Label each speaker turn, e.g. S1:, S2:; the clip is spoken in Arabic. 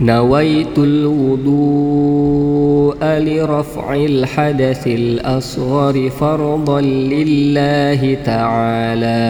S1: نويت الوضوء لرفع الحدث الأصغر فرضا لله تعالى.